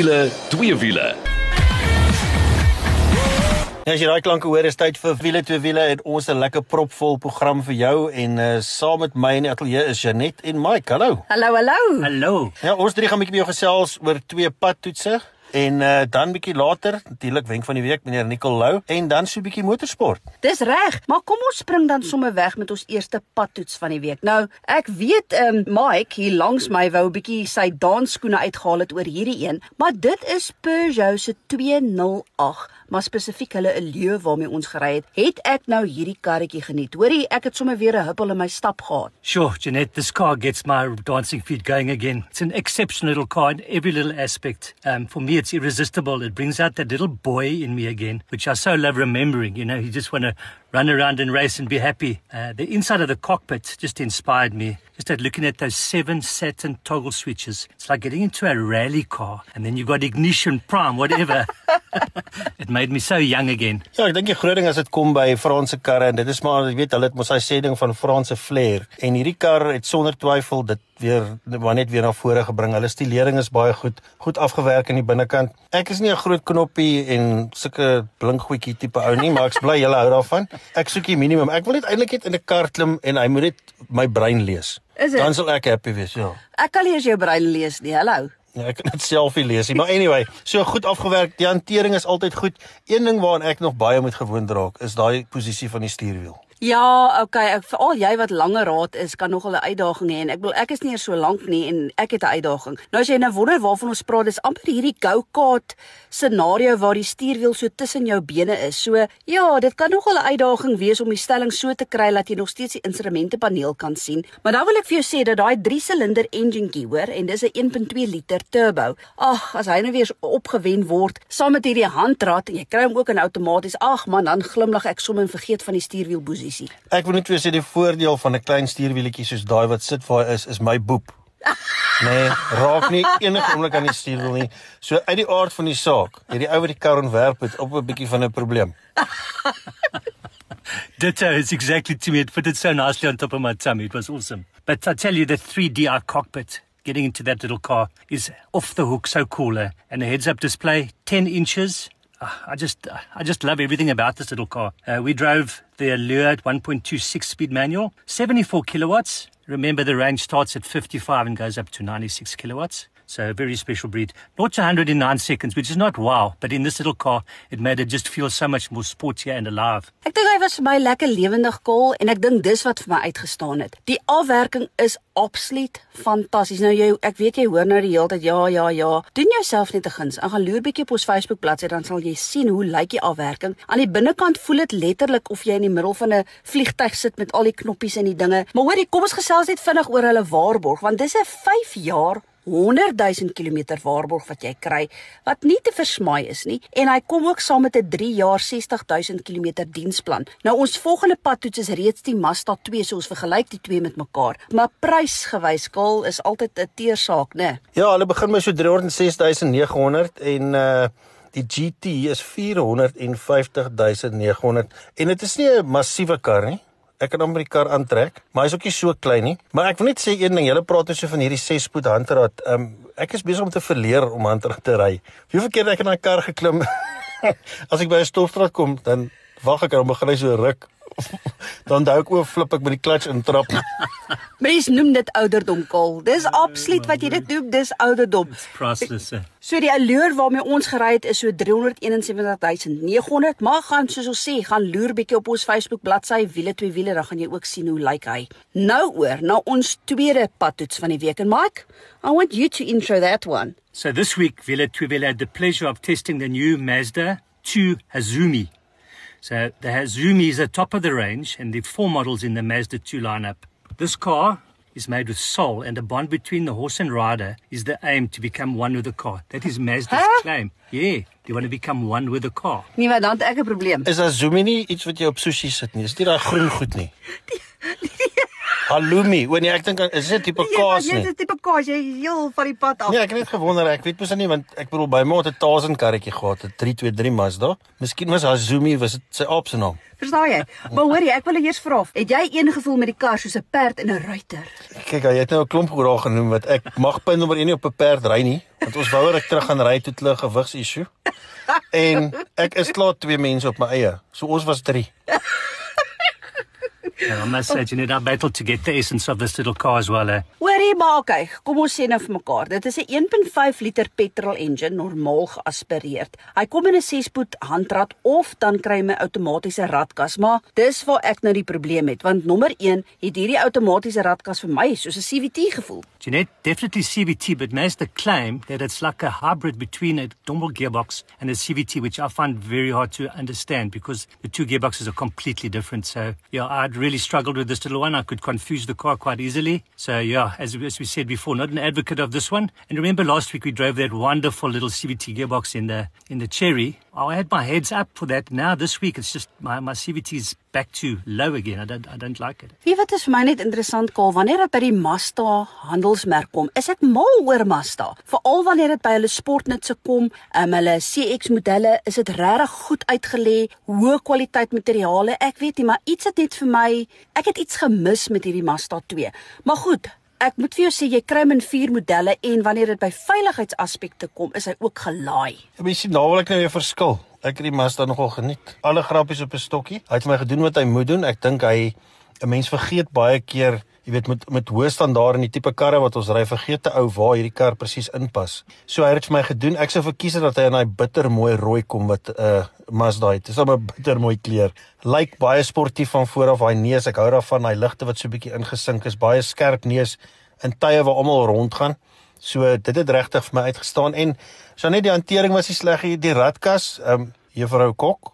wiele, twee wiele. Ja, as jy daai klanke hoor, is tyd vir wiele twee wiele en ons 'n lekker propvol program vir jou en uh, saam met my in die ateljee is Janet en Mike. Hallo. Hallo, hallo. Hallo. Ja, ons drie gaan 'n bietjie met jou gesels oor twee padtoetse en uh, dan bietjie later natuurlik wenk van die week meneer Nicolou en dan so 'n bietjie motorsport. Dis reg, maar kom ons spring dan sommer weg met ons eerste padtoets van die week. Nou, ek weet ehm um, Mike hier langs my wou 'n bietjie sy dansskoene uitgehaal het oor hierdie een, maar dit is Peugeot se 208 maar spesifiek hulle 'n leeu waarmee ons gery het, het ek nou hierdie karretjie geniet. Hoorie, ek het sommer weer 'n huppel in my stap gehad. Sure, Jeanette, this car gets my dancing feet going again. It's an exceptional little car in every little aspect. Um, for me, it's irresistible. It brings out that little boy in me again, which I so love remembering. You know, you just want to run around and race and be happy. Uh, the inside of the cockpit just inspired me. Just at looking at those seven Saturn toggle switches, it's like getting into a rally car, and then you got ignition, prime, whatever. it made me so young again. Ja, ek dink die groot ding as dit kom by Franse karre en dit is maar jy weet hulle het mos hy sê ding van Franse flair en hierdie kar het sonder twyfel dit weer maar net weer na vore gebring. Hulle stilering is baie goed, goed afgewerk aan die binnekant. Ek is nie 'n groot knoppie en sulke blinkgoedjie tipe ou nie, maar ek bly julle hou daarvan. Ek soek die minimum. Ek wil net eintlik net in 'n kar klim en hy moet net my brein lees. Is dit? Dan sal ek happy wees, ja. Ek kan nie eens jou brein lees nie. Hallo. Ja, ek kan dit self nie lees nie, maar anyway, so goed afgewerk. Die hantering is altyd goed. Een ding waaraan ek nog baie moet gewoond raak, is daai posisie van die stuurwiel. Ja, okay, ek veral jy wat langer raad is, kan nogal 'n uitdaging hê en ek wil ek is nie eers so lank nie en ek het 'n uitdaging. Nou as jy nou wonder waarvan ons praat, dis amper hierdie go-kart scenario waar die stuurwiel so tussen jou bene is. So, ja, dit kan nogal 'n uitdaging wees om die stelling so te kry dat jy nog steeds die instrumentepaneel kan sien. Maar dan wil ek vir jou sê dat daai 3-silinder enjinkie, hoor, en dis 'n 1.2 liter turbo. Ag, as hy nou weer opgewen word saam met hierdie handrad en jy kry hom ook in outomaties. Ag man, dan glimlag ek sommer en vergeet van die stuurwielposisie. Ek wil net vir jou sê die voordeel van 'n klein stuurwieletjie soos daai wat sit waar hy is, is my boep. Nee, raak nie enige oomblik aan die stuurwiel nie. So uit die aard van die saak, hierdie ou wat die kar ontwerp het op 'n bietjie van 'n probleem. Ditto is exactly to me. It fitted so nicely on top of my tummy. It was awesome. But I tell you, the 3DI cockpit, getting into that little car, is off the hook, so cooler. And the heads-up display, 10 inches. I just, I just love everything about this little car. Uh, we drove the Allure 1.26 speed manual, 74 kilowatts. Remember, the range starts at 55 and goes up to 96 kilowatts. So a very special breed. Not 100 in 9 seconds, which is not wow, but in this little car, it made it just feel so much more sportier and alive. Ek dink hy was vir my lekker lewendig kol en ek dink dis wat vir my uitgestaan het. Die afwerking is absoluut fantasties. Nou jy ek weet jy hoor nou die hele tyd ja ja ja. Doen jouself net 'n guns. Gaan loer bietjie op ons Facebook bladsy dan sal jy sien hoe lyk die afwerking. Aan die binnekant voel dit letterlik of jy in die middel van 'n vliegtyg sit met al die knoppies en die dinge. Maar hoorie, kom ons gesels net vinnig oor hulle waarborg want dis 'n 5 jaar 100 000 km waarborg wat jy kry wat nie te versmaai is nie en hy kom ook saam met 'n 3 jaar 60 000 km diensplan. Nou ons volgende padtoets is reeds die Mazda 2 so ons vergelyk die twee met mekaar. Maar prysgewys skaal is altyd 'n teersaak, né? Ja, hulle begin met so 306900 en uh die GT is 450900 en dit is nie 'n massiewe kar nie. Ek kan hom by die kar aantrek, maar hy's ook nie so klein nie. Maar ek wil net sê een ding, julle praat net so van hierdie 6-spoed handrad. Ehm um, ek is besig om te verleer om handrad te ry. Hoeveel keer het ek in daai kar geklim? As ek by 'n stopstraat kom, dan wag ek en dan begin hy so ruk. dan daai ek oor flip ek met die klats intrap. Mense noem dit ouderdom kol. Dis absoluut wat jy dit doen, dis ouderdom. Priceless. So die allure waarmee ons gery het is so 371900, maar gaan soos ons sê, gaan loer bietjie op ons Facebook bladsy wiele twee wiele, dan gaan jy ook sien hoe lyk hy. Nou oor na ons tweede padtoets van die week en Mike, I want you to intro that one. So this week, Villa Tuivela had the pleasure of testing the new Mazda 2 Hazumi. So the Hazumi is at top of the range and the four models in the Mazda 2 lineup. This car is made with soul and a bond between the horse and rider is the aim to become one with the car. That is Mazda's Huh? claim. Yeah, you want to become one with the car. Nee, maar dan het ek 'n probleem. Is Azumi nie iets wat jy op sushi sit nie? Dis nie daai groen goed nie. Halloumi. O nee, ek dink is dit 'n tipe kaas Ja, nie. dit is tipe kaas, jy heel van die pad af. Nee, ek het net gewonder, ek weet mos nie want ek bedoel by my het 'n Tarzan karretjie gehad, 'n 323 Mazda. Miskien was Hazumi was dit sy aap se naam. Verstaan jy? Maar hoor jy, ek wil eers vra, het jy een gevoel met die kar soos 'n perd en 'n ruiter? Kyk, jy het nou 'n klomp goed daar genoem wat ek mag punt nommer 1 nie op 'n perd ry nie, want ons wou ek terug gaan ry toe hulle gewigsissue. En ek is klaar twee mense op my eie. So ons was 3. Yeah, I must say, Jeanette, I battled to get the essence of this little car as well. Eh? Hoorie maar kyk, kom ons sê nou vir mekaar. Dit is 'n 1.5 liter petrol engine normaal geaspireerd. Hy kom in 'n 6-spoed handrat of dan kry jy 'n outomatiese ratkas, maar dis waar ek nou die probleem het, want nommer 1 het hierdie outomatiese ratkas vir my soos 'n CVT gevoel. Jeanette, definitely CVT, but Mazda claim that it's like a hybrid between a normal gearbox and a CVT, which I find very hard to understand because the two gearboxes are completely different. So, yeah, I'd really struggled with this little one. I could confuse the car quite easily. So, yeah, as, as we said before, not an advocate of this one. And remember last week we drove that wonderful little CVT gearbox in the in the Cherry. I had my heads up for that. Now this week it's just my my CVT is back to low again. I don't I don't like it. Wie wat is vir my net interessant Kaal, wanneer dit by die Mazda handelsmerk kom, is ek mal oor Mazda. Veral wanneer dit by hulle sportnutse kom, um, hulle CX modelle, is dit regtig goed uitgelê, hoë kwaliteit materiale. Ek weet nie, maar iets het net vir my, ek het iets gemis met hierdie Mazda 2. Maar goed, ek moet vir jou sê jy kry min 4 modelle en wanneer dit by veiligheidsaspekte kom, is hy ook gelaai. Maar jy sien, nou wil ek nou weer verskil. Ek het die Mazda nogal geniet. Alle grappies op 'n stokkie. Hy het vir my gedoen wat hy moet doen. Ek dink hy 'n mens vergeet baie keer, jy weet met met hoë standaarde en die tipe karre wat ons ry, vergeet te ou waar hierdie kar presies inpas. So hy het vir my gedoen. Ek sou verkies dat hy in daai bittermooi rooi kom wat 'n uh, Mazda het. Dis 'n bittermooi kleur. Lyk baie sportief van voor af. Daai neus, ek hou daarvan. Hy ligte wat so bietjie ingesink is. Baie skerp neus in tye waar almal rondgaan. So dit het regtig vir my uitgestaan en so net die hantering was nie sleg nie. Die ratkas, ehm um, juffrou Kok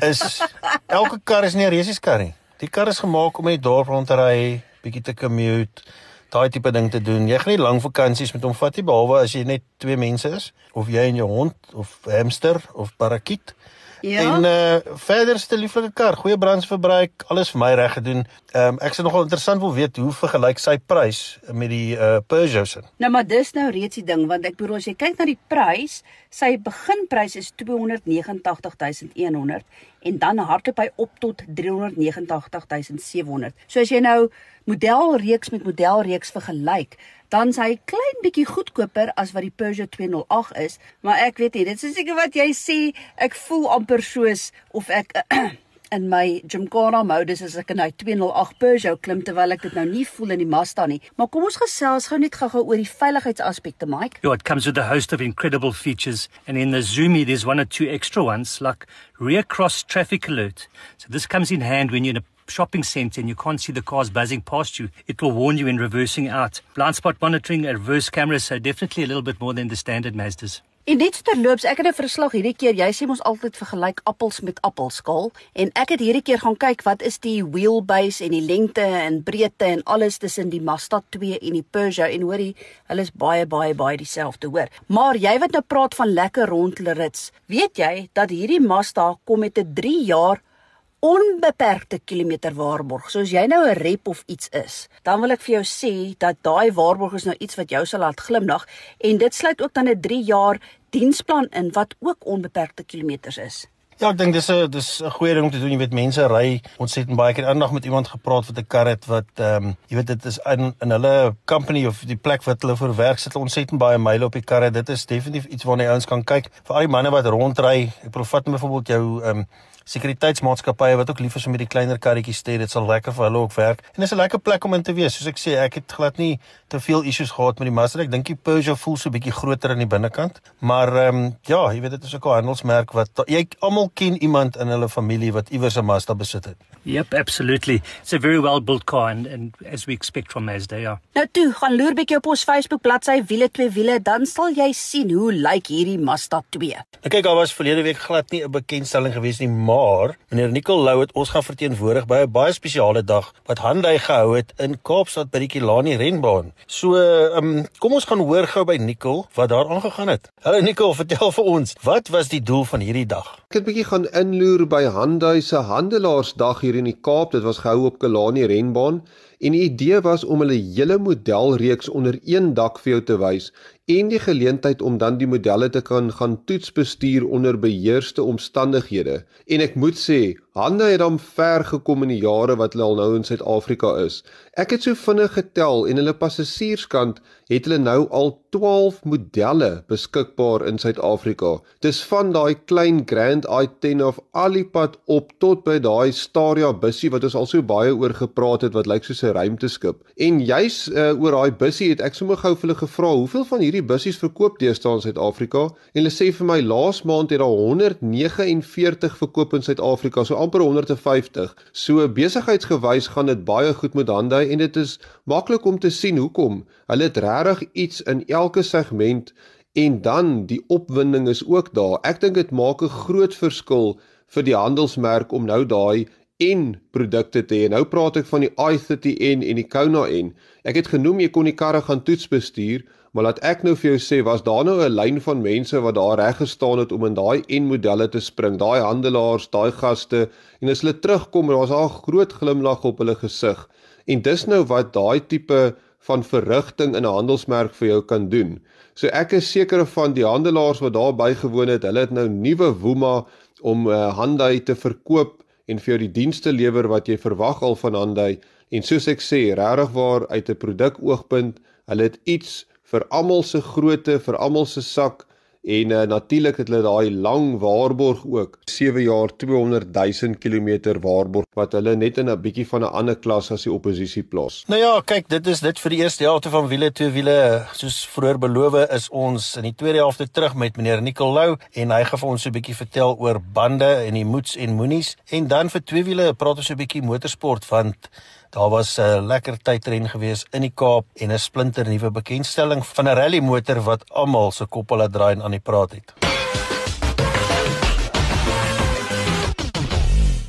is elke kar is nie 'n resieskar nie. Die kar is gemaak om in die dorp rond te ry, bietjie te commute, daai tipe ding te doen. Jy gaan nie lang vakansies met hom vat nie behalwe as jy net twee mense is of jy en jou hond of hamster of parakiet. En uh verder is dit 'n lieflike kar, goeie brandstofverbruik, alles vir my reg gedoen. Ehm um, ek sou nogal interessant wil weet hoe vergelyk sy prys met die uh Peugeot se. Nou maar dis nou reeds die ding want ek bedoel as jy kyk na die prys, sy beginprys is 289100 en dan hardloop hy op tot 389700. So as jy nou modelreeks met modelreeks vergelyk, dan is hy klein bietjie goedkoper as wat die Peugeot 208 is, maar ek weet nie, dit is seker wat jy sê, ek voel amper soos of ek in my Gymkhana modus as ek in daai 208 Peugeot klim terwyl ek dit nou nie voel in die Mazda nie. Maar kom ons gesels gou net gou-gou oor die veiligheidsaspekte, Mike. Yeah, it comes with a host of incredible features, and in the Zoomy, there's one or two extra ones like rear cross traffic alert. So this comes in hand when you're in a shopping center and you can't see the cars buzzing past you. It will warn you in reversing out. Blind spot monitoring, a reverse camera, so definitely a little bit more than the standard Mazdas. En net terloops, ek het 'n verslag hierdie keer. Jy sê mos altyd vergelyk appels met appelskaal en ek het hierdie keer gaan kyk wat is die wheelbase en die lengte en breedte en alles tussen die Mazda 2 en die Peugeot en hoorie, hulle is baie baie baie dieselfde, hoor. Maar jy wat nou praat van lekker rondlerits, weet jy dat hierdie Mazda kom met 'n 3 jaar onbeperkte kilometer waarborg. So as jy nou 'n rep of iets is, dan wil ek vir jou sê dat daai waarborg is nou iets wat jou sal laat glimlag en dit sluit ook dan 'n 3 jaar diensplan in wat ook onbeperkte kilometers is. Ja, ek dink dis 'n dis 'n goeie ding om te doen. Jy weet mense ry ontsettend baie keer aandag met iemand gepraat wat 'n kar het wat ehm um, jy weet dit is in in hulle company of die plek wat hulle vir werk sit ontsettend baie myle op die karre. Dit is definitief iets waarna jy ouens kan kyk. Vir al die manne wat rondry, ek probeer vat byvoorbeeld jou ehm um, sekuriteitsmaatskappye wat ook lief is om met die kleiner karretjies te hê, dit sal lekker vir hulle ook werk. En dis 'n lekker plek om in te wees. Soos ek sê, ek het glad nie te veel issues gehad met die Mazda. Ek dink die Peugeot voel so 'n bietjie groter aan die binnekant. Maar ehm um, ja, jy weet dit is ook 'n handelsmerk wat jy almal ken iemand in hulle familie wat iewers 'n Mazda besit het. Yep, absolutely. It's a very well built car, and, and as we expect from Mazda, yeah. Nou toe, gaan loer bietjie op ons Facebook bladsy wiele twee wiele, dan sal jy sien hoe lyk hierdie Mazda 2. Nou kyk, daar was verlede week glad nie 'n bekendstelling gewees nie, maar meneer Nicol Lou het ons gaan verteenwoordig by 'n baie spesiale dag wat Hyundai gehou het in Kaapstad by die Kilani renbaan. So, ehm um, kom ons gaan hoor gou by Nicol wat daar aangegaan het. Hallo Nicol, vertel vir ons, wat was die doel van hierdie dag? Ek het bietjie gaan inloer by Hyundai se handelaarsdag hier in die Kaap. Dit was gehou op Kilani renbaan. En die idee was om hulle hele modelreeks onder een dak vir jou te wys en die geleentheid om dan die modelle te kan gaan toetsbestuur onder beheerste omstandighede. En ek moet sê, Hande het hom ver gekom in die jare wat hulle al nou in Suid-Afrika is. Ek het so vinnig getel en hulle passasierskant het hulle nou al 12 modelle beskikbaar in Suid-Afrika. Dis van daai klein Grand i10 of Alipad op tot by daai Staria bussie wat ons al so baie oor gepraat het wat lyk soos 'n ruimteskip. En juis uh, oor daai bussie het ek sommer gou vir hulle gevra, "Hoeveel van hierdie bussies verkoop deesdae in Suid-Afrika?" En hulle sê vir my, "Laas maand het daar 149 verkoop in Suid-Afrika." So amper 150. So besigheidsgewys gaan dit baie goed met Hyundai en dit is maklik om te sien hoekom. Hulle het regtig iets in elke segment en dan die opwinding is ook daar. Ek dink dit maak 'n groot verskil vir die handelsmerk om nou daai en produkte te hê. Nou praat ek van die i30N en die Kona N. Ek het genoem jy kon die karre gaan toets bestuur, maar laat ek nou vir jou sê, was daar nou 'n lyn van mense wat daar reg gestaan het om in daai N modelle te spring, daai handelaars, daai gaste en as hulle terugkom, was daar 'n groot glimlag op hulle gesig. En dis nou wat daai tipe van verrigting in 'n handelsmerk vir jou kan doen. So ek is seker van die handelaars wat daar bygewoon het, hulle het nou nuwe woema om uh, Hyundai te verkoop en vir jou die dienste lewer wat jy verwag al van Hyundai. En soos ek sê regtig waar uit 'n produk oogpunt hulle het iets vir almal se grootte vir almal se sak En uh, natuurlik het hulle daai lang waarborg ook. 7 jaar 200 000 km waarborg wat hulle net in 'n bietjie van 'n ander klas as die oppositie plaas. Nou ja, kyk, dit is dit vir die eerste helfte van wiele twee wiele. Soos vroeër beloof is ons in die tweede helfte terug met meneer Nicolou en hy gaan vir ons so 'n bietjie vertel oor bande en die moets en moenies en dan vir twee wiele praat ons so 'n bietjie motorsport want Daar was 'n lekker tydren gewees in die Kaap en 'n splinter nuwe bekendstelling van 'n rally motor wat almal se koppe laat draai en aan die praat het.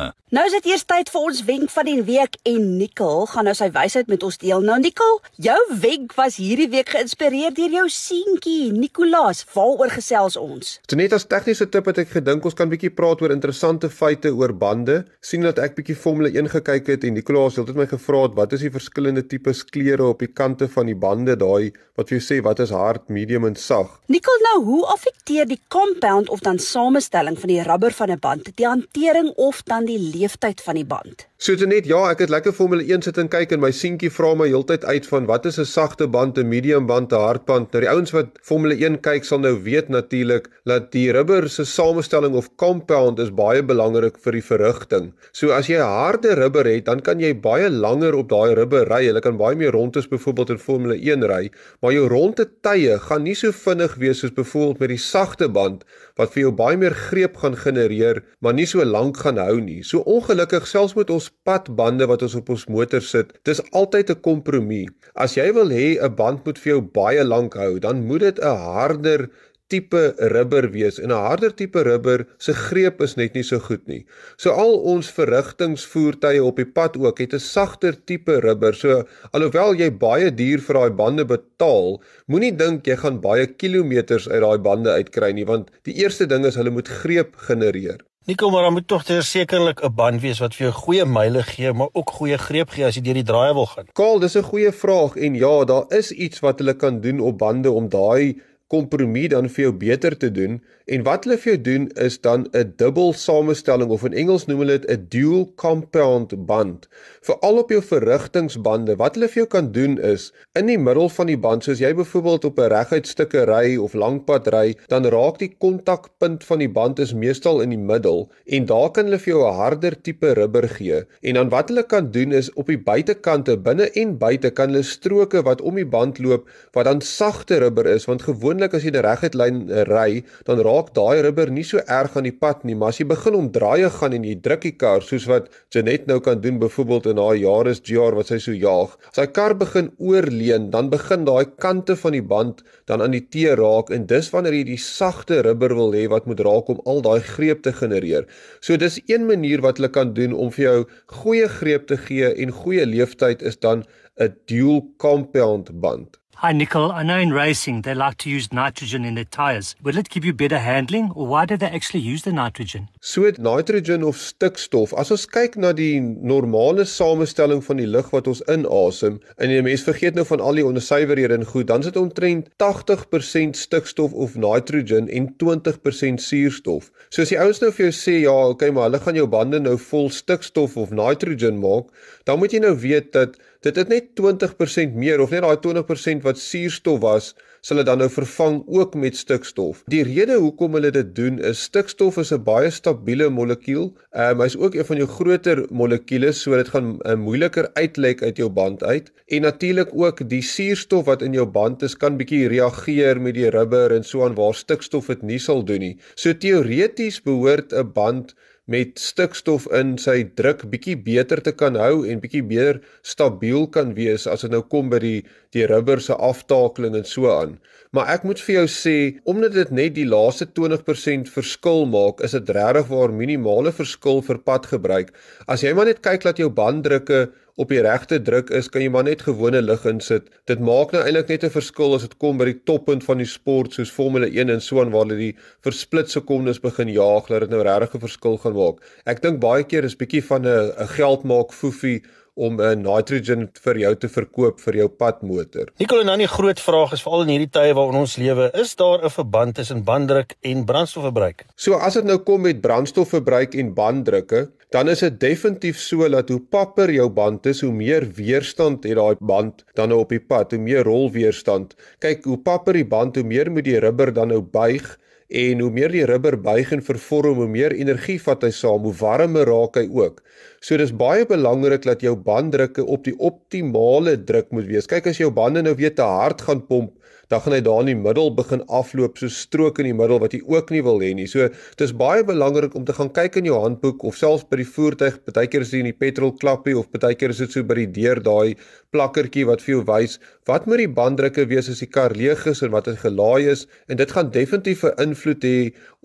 summer Nou is dit eers tyd vir ons wenk van die week en Nicole gaan nou sy wysheid met ons deel. Nou Nicole, jou wenk was hierdie week geïnspireer deur jou seentjie Nicolaas. Waaroor gesels ons? So net as tegniese tip het ek gedink ons kan bietjie praat oor interessante feite oor bande. sien dat ek bietjie Formule 1 gekyk het en Nicolaas het my gevra wat is die verskillende tipes kleure op die kante van die bande daai wat vir jou sê wat is hard, medium en sag. Nicole, nou hoe affekteer die compound of dan samestelling van die rubber van 'n band die hantering of dan die leeftyd van die band. So dit net ja, ek het lekker Formule 1 sit en kyk en my seentjie vra my heeltyd uit van wat is 'n sagte band, 'n medium band, 'n hard band. Nou die ouens wat Formule 1 kyk sal nou weet natuurlik dat die rubber se samestelling of compound is baie belangrik vir die verrigting. So as jy harde rubber het, dan kan jy baie langer op daai rubber ry. Jy kan baie meer rondes byvoorbeeld in Formule 1 ry, maar jou ronde tye gaan nie so vinnig wees soos byvoorbeeld met die sagte band wat vir jou baie meer greep gaan genereer, maar nie so lank gaan hou nie. So ongelukkig selfs met ons padbande wat ons op ons motor sit, dis altyd 'n kompromie. As jy wil hê 'n band moet vir jou baie lank hou, dan moet dit 'n harder tipe rubber wees en 'n harder tipe rubber se greep is net nie so goed nie. So al ons verrigtingsvoertuie op die pad ook het 'n sagter tipe rubber. So alhoewel jy baie duur vir daai bande betaal, moenie dink jy gaan baie kilometers uit daai bande uitkry nie want die eerste ding is hulle moet greep genereer. Nico, maar dan moet tog sekerlik 'n band wees wat vir jou goeie myle gee, maar ook goeie greep gee as jy deur die draaie wil gaan. Kaal, dis 'n goeie vraag en ja, daar is iets wat hulle kan doen op bande om daai kompromie dan vir jou beter te doen en wat hulle vir jou doen is dan 'n dubbel samestelling of in Engels noem hulle dit 'n dual compound band. Vir al op jou verrigtingsbande wat hulle vir jou kan doen is in die middel van die band soos jy byvoorbeeld op 'n reguit stukke ry of langpad ry dan raak die kontakpunt van die band is meestal in die middel en daar kan hulle vir jou 'n harder tipe rubber gee. En dan wat hulle kan doen is op die buitekante binne en buite kan hulle stroke wat om die band loop wat dan sagte rubber is want gewoon gewoonlik as jy 'n reguit lyn ry, dan raak raak daai rubber nie so erg aan die pad nie, maar as jy begin om draaie gaan en jy druk die kar soos wat Janet nou kan doen byvoorbeeld in haar Yaris GR wat sy so jaag. As hy kar begin oorleun, dan begin daai kante van die band dan aan die teer raak en dis wanneer jy die sagte rubber wil hê wat moet raak om al daai greep te genereer. So dis een manier wat hulle kan doen om vir jou goeie greep te gee en goeie leeftyd is dan 'n dual compound band. Hi, Nicole. I know in racing they like to use nitrogen in their tyres. Will it give you better handling, or why do they actually use the nitrogen? So nitrogen of stikstof, as ons kyk na die normale samestelling van die lug wat ons inasem, en die mens vergeet nou van al die ondersuiverhede en goed, dan sit omtrent 80% stikstof of nitrogen en 20% suurstof. So as die ouens nou vir jou sê, ja, okay, maar hulle gaan jou bande nou vol stikstof of nitrogen maak, dan moet jy nou weet dat dit het net 20% meer of net daai 20% wat suurstof was, sal dit dan nou vervang ook met stikstof. Die rede hoekom hulle dit doen is stikstof is 'n baie stabiele molekuul. Ehm um, hy's ook een van jou groter molekules, so dit gaan uh, moeiliker uitlek uit jou band uit. En natuurlik ook die suurstof wat in jou band is, kan bietjie reageer met die rubber en so aan waar stikstof dit nie sal doen nie. So teoreties behoort 'n band met stikstof in sy druk bietjie beter te kan hou en bietjie meer stabiel kan wees as dit nou kom by die die rubber se aftakeling en so aan. Maar ek moet vir jou sê, omdat dit net die laaste 20% verskil maak, is dit regtig waar minimale verskil vir padgebruik. As jy maar net kyk dat jou banddrukke op die regte druk is, kan jy maar net gewone lug insit. Dit maak nou eintlik net 'n verskil as dit kom by die toppunt van die sport soos Formule 1 en so aan waar hulle die versplit sekondes begin jaag, dat dit nou regtig 'n verskil gaan maak. Ek dink baie keer is bietjie van 'n 'n geldmaak foefie om 'n nitrogen vir jou te verkoop vir jou padmotor. Nicole, nou 'n groot vraag is veral in hierdie tye waarin ons lewe, is daar 'n verband tussen banddruk en brandstofverbruik? So as dit nou kom met brandstofverbruik en banddrukke, dan is dit definitief so dat hoe papper jou band is, hoe meer weerstand het daai band dan nou op die pad, hoe meer rolweerstand. Kyk, hoe papper die band, hoe meer moet die rubber dan nou buig en hoe meer die rubber buig en vervorm, hoe meer energie vat hy saam, hoe warmer raak hy ook. So dis baie belangrik dat jou banddrukke op die optimale druk moet wees. Kyk as jou bande nou weer te hard gaan pomp, dan gaan hy daar in die middel begin afloop so strook in die middel wat jy ook nie wil hê nie. So dis baie belangrik om te gaan kyk in jou handboek of selfs by die voertuig, partykeer is dit in die petrol klappie of partykeer is dit so by die deur daai plakkertjie wat vir jou wys wat moet die banddrukke wees as die kar leeg is en wat hy gelaai is en dit gaan definitief 'n invloed hê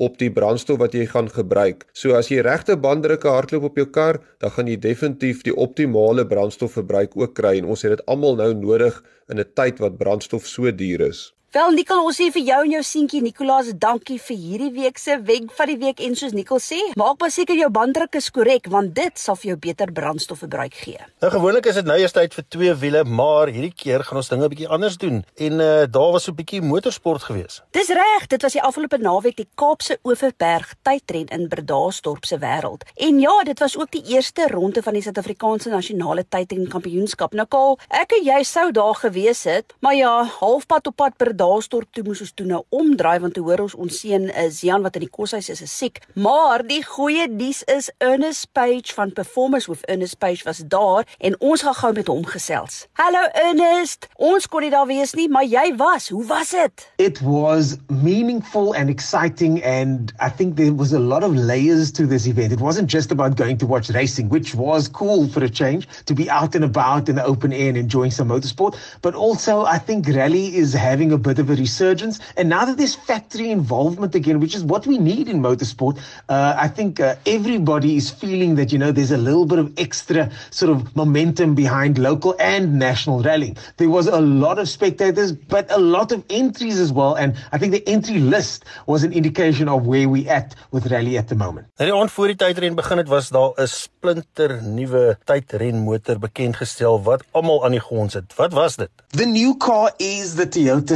op die brandstof wat jy gaan gebruik. So as jy regte banddrukke hardloop op jou kar, dan gaan jy definitief die optimale brandstofverbruik ook kry en ons het dit almal nou nodig in 'n tyd wat brandstof so duur is. Wel Nikkel, ons sê vir jou en jou seentjie Nicolaas dankie vir hierdie week se wenk van die week en soos Nikkel sê, maak maar seker jou banddruk is korrek want dit sal vir jou beter brandstofverbruik gee. Nou gewoonlik is dit nou eers tyd vir twee wiele, maar hierdie keer gaan ons dinge 'n bietjie anders doen. En uh daar was so 'n bietjie motorsport gewees. Dis reg, dit was die afgelope naweek die Kaapse Oeverberg tydren in Bredasdorp se wêreld. En ja, dit was ook die eerste ronde van die Suid-Afrikaanse nasionale tydren kampioenskap. Nou Kaal, ek en jy sou daar gewees het, maar ja, halfpad op pad Bredasdorp Daalstorp toe moes ons toe nou omdraai want toe hoor ons ons seun is Jan wat in die koshuis is, is siek. Maar die goeie nuus is Ernest Page van Performance with Ernest Page was daar en ons gaan gou met hom gesels. Hallo Ernest. Ons kon nie daar wees nie, maar jy was. Hoe was dit? It was meaningful and exciting and I think there was a lot of layers to this event. It wasn't just about going to watch racing, which was cool for a change to be out and about in the open air and enjoying some motorsport, but also I think rally is having a bit bit of a resurgence. And now that there's factory involvement again, which is what we need in motorsport, uh, I think uh, everybody is feeling that, you know, there's a little bit of extra sort of momentum behind local and national rallying. There was a lot of spectators, but a lot of entries as well. And I think the entry list was an indication of where we at with rally at the moment. Nou die voor die tydren begin het was daar 'n splinter nuwe tydrenmotor bekend gestel wat almal aan die gons het. Wat was dit? The new car is the Toyota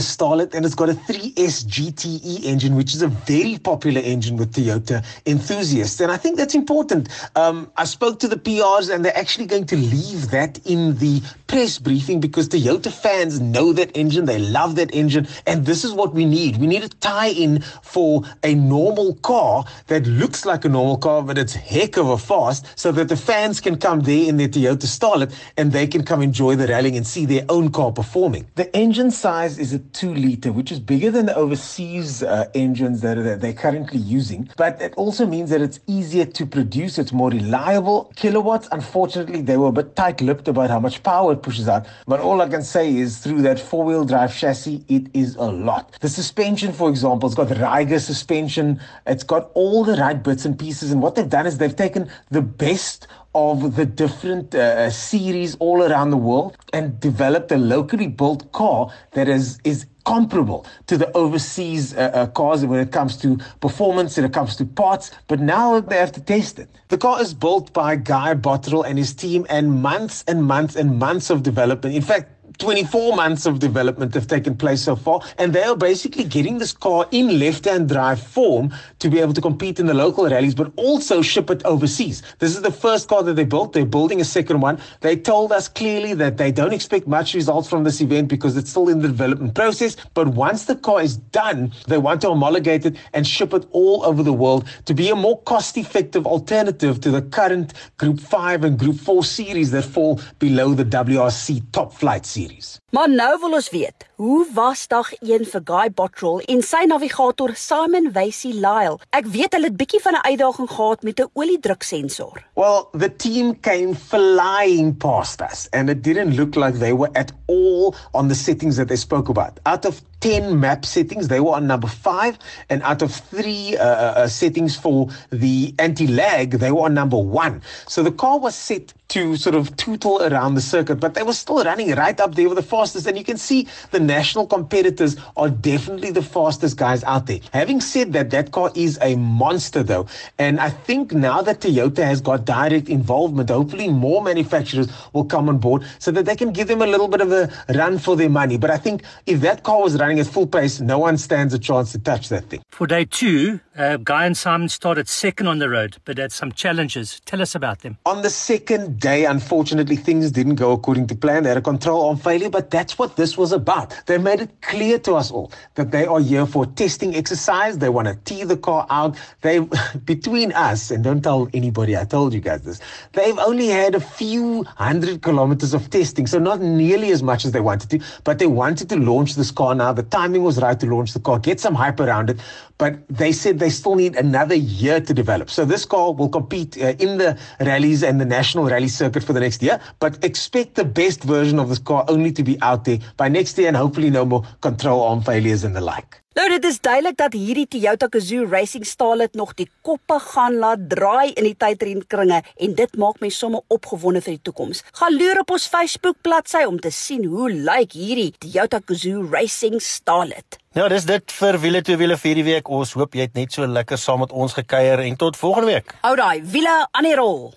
And it's got a 3S GTE engine, which is a very popular engine with Toyota enthusiasts. And I think that's important. Um, I spoke to the PRs and they're actually going to leave that in the press briefing because Toyota fans know that engine, they love that engine, and this is what we need. We need a tie in for a normal car that looks like a normal car, but it's heck of a fast, so that the fans can come there in their Toyota Starlet and they can come enjoy the rallying and see their own car performing. The engine size is a 2 2 liter, which is bigger than the overseas uh, engines that, that they're currently using. But it also means that it's easier to produce, it's more reliable. Kilowatts, unfortunately, they were a bit tight lipped about how much power it pushes out. But all I can say is through that four wheel drive chassis, it is a lot. The suspension, for example, it's got Riger suspension, it's got all the right bits and pieces. And what they've done is they've taken the best of the different uh, series all around the world and developed a locally built car that is is comparable to the overseas uh, uh, cars when it comes to performance and it comes to parts but now they have to test it. The car is built by Guy Bottrell and his team and months and months and months of development. In fact 24 months of development have taken place so far, and they are basically getting this car in left hand drive form to be able to compete in the local rallies, but also ship it overseas. This is the first car that they built. They're building a second one. They told us clearly that they don't expect much results from this event because it's still in the development process. But once the car is done, they want to homologate it and ship it all over the world to be a more cost effective alternative to the current Group 5 and Group 4 series that fall below the WRC top flight series series. Maar nou wil ons weet, hoe was dag 1 vir Guy Bottrell en sy navigator Simon Wysey Lyle? Ek weet hulle het bietjie van 'n uitdaging gehad met 'n oliedruksensor. Well, the team came flying past us and it didn't look like they were at all on the settings that they spoke about. Out of 10 map settings, they were on number 5 and out of 3 uh, uh, uh settings for the anti-lag, they were on number 1. So the car was set to sort of tootle around the circuit, but they were still running right up there with the fastest. And you can see the national competitors are definitely the fastest guys out there. Having said that, that car is a monster though. And I think now that Toyota has got direct involvement, hopefully more manufacturers will come on board so that they can give them a little bit of a run for their money. But I think if that car was running at full pace, no one stands a chance to touch that thing. For day two, uh, Guy and Simon started second on the road, but had some challenges. Tell us about them. On the second day, unfortunately, things didn't go according to plan. They had a control on failure, but that's what this was about. They made it clear to us all that they are here for testing exercise. They want to tee the car out. They, between us, and don't tell anybody I told you guys this, they've only had a few hundred kilometers of testing, so not nearly as much as they wanted to, but they wanted to launch this car now. The timing was right to launch the car, get some hype around it, but they said they still need another year to develop. So this car will compete uh, in the rallies and the national rally circuit for the next year, but expect the best version of this car only to be out there by next year and hopefully no more control arm failures and the like. Nou dit is duidelik dat hierdie Toyota Gazoo Racing staal het nog die koppe gaan laat draai in die tydrenkringe en dit maak my somme opgewonde vir die toekoms. Gaan loer op ons Facebook bladsy om te sien hoe lyk hierdie Toyota Gazoo Racing staal het. Nou dis dit vir wiele twee wiele vir hierdie week. Ons hoop jy het net so lekker saam met ons gekuier en tot volgende week. Ou daai wiele aan die rol.